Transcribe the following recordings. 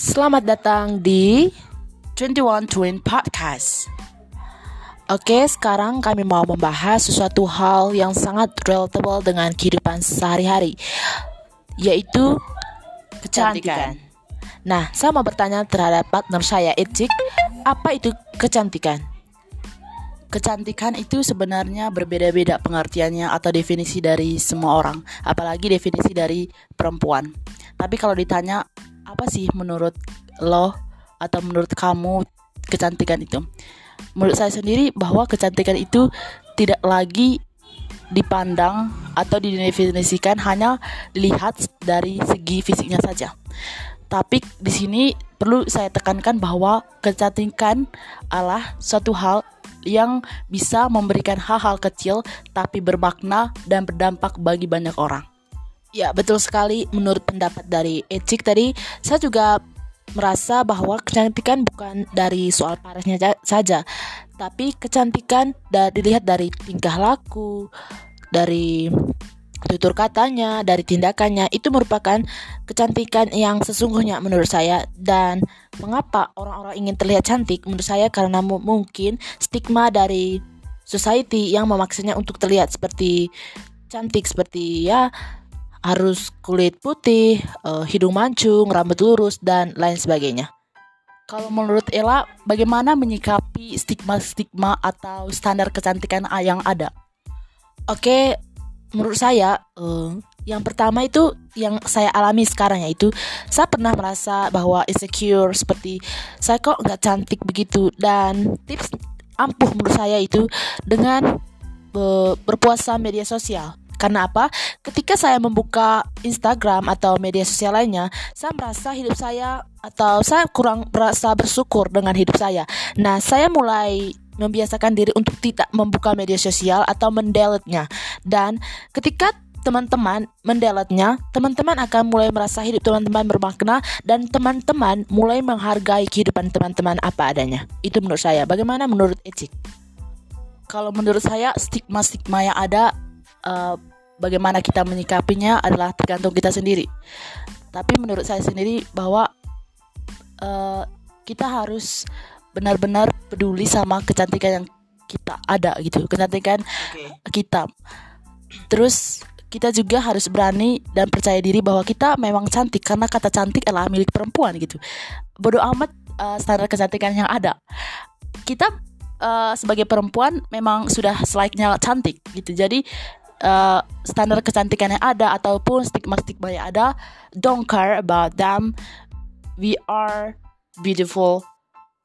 Selamat datang di 21 Twin Podcast. Oke, sekarang kami mau membahas sesuatu hal yang sangat relatable dengan kehidupan sehari-hari, yaitu kecantikan. Nah, saya mau bertanya terhadap partner saya, Icik, apa itu kecantikan? Kecantikan itu sebenarnya berbeda-beda pengertiannya atau definisi dari semua orang, apalagi definisi dari perempuan. Tapi kalau ditanya apa sih menurut lo atau menurut kamu kecantikan itu? Menurut saya sendiri bahwa kecantikan itu tidak lagi dipandang atau didefinisikan hanya dilihat dari segi fisiknya saja. Tapi di sini perlu saya tekankan bahwa kecantikan adalah suatu hal yang bisa memberikan hal-hal kecil tapi bermakna dan berdampak bagi banyak orang. Ya, betul sekali menurut pendapat dari Ecik tadi, saya juga merasa bahwa kecantikan bukan dari soal parasnya saja, tapi kecantikan dari dilihat dari tingkah laku, dari tutur katanya, dari tindakannya. Itu merupakan kecantikan yang sesungguhnya menurut saya. Dan mengapa orang-orang ingin terlihat cantik? Menurut saya karena mungkin stigma dari society yang memaksanya untuk terlihat seperti cantik seperti ya harus kulit putih, uh, hidung mancung, rambut lurus dan lain sebagainya. Kalau menurut Ella, bagaimana menyikapi stigma-stigma atau standar kecantikan yang ada? Oke, menurut saya uh, yang pertama itu yang saya alami sekarang yaitu saya pernah merasa bahwa insecure seperti saya kok nggak cantik begitu dan tips ampuh menurut saya itu dengan uh, berpuasa media sosial karena apa? Ketika saya membuka Instagram atau media sosial lainnya, saya merasa hidup saya atau saya kurang merasa bersyukur dengan hidup saya. Nah, saya mulai membiasakan diri untuk tidak membuka media sosial atau mendelete-nya. Dan ketika teman-teman mendeletnya, teman-teman akan mulai merasa hidup teman-teman bermakna dan teman-teman mulai menghargai kehidupan teman-teman apa adanya. Itu menurut saya. Bagaimana menurut Ecik? Kalau menurut saya stigma-stigma yang ada uh, bagaimana kita menyikapinya adalah tergantung kita sendiri. Tapi menurut saya sendiri bahwa uh, kita harus benar-benar peduli sama kecantikan yang kita ada gitu kecantikan okay. kita terus kita juga harus berani dan percaya diri bahwa kita memang cantik karena kata cantik adalah milik perempuan gitu bodoh amat uh, standar kecantikan yang ada kita uh, sebagai perempuan memang sudah selaiknya cantik gitu jadi uh, standar kecantikan yang ada ataupun stigma-stigma yang ada don't care about them we are beautiful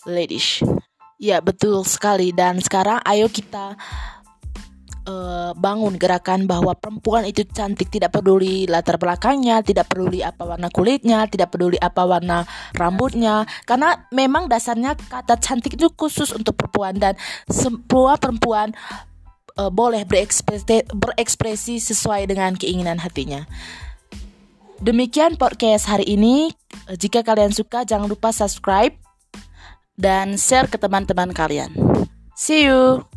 ladies. Ya, betul sekali. Dan sekarang ayo kita uh, bangun gerakan bahwa perempuan itu cantik tidak peduli latar belakangnya, tidak peduli apa warna kulitnya, tidak peduli apa warna rambutnya. Karena memang dasarnya kata cantik itu khusus untuk perempuan dan semua perempuan uh, boleh berekspresi, berekspresi sesuai dengan keinginan hatinya. Demikian podcast hari ini. Jika kalian suka, jangan lupa subscribe dan share ke teman-teman kalian. See you.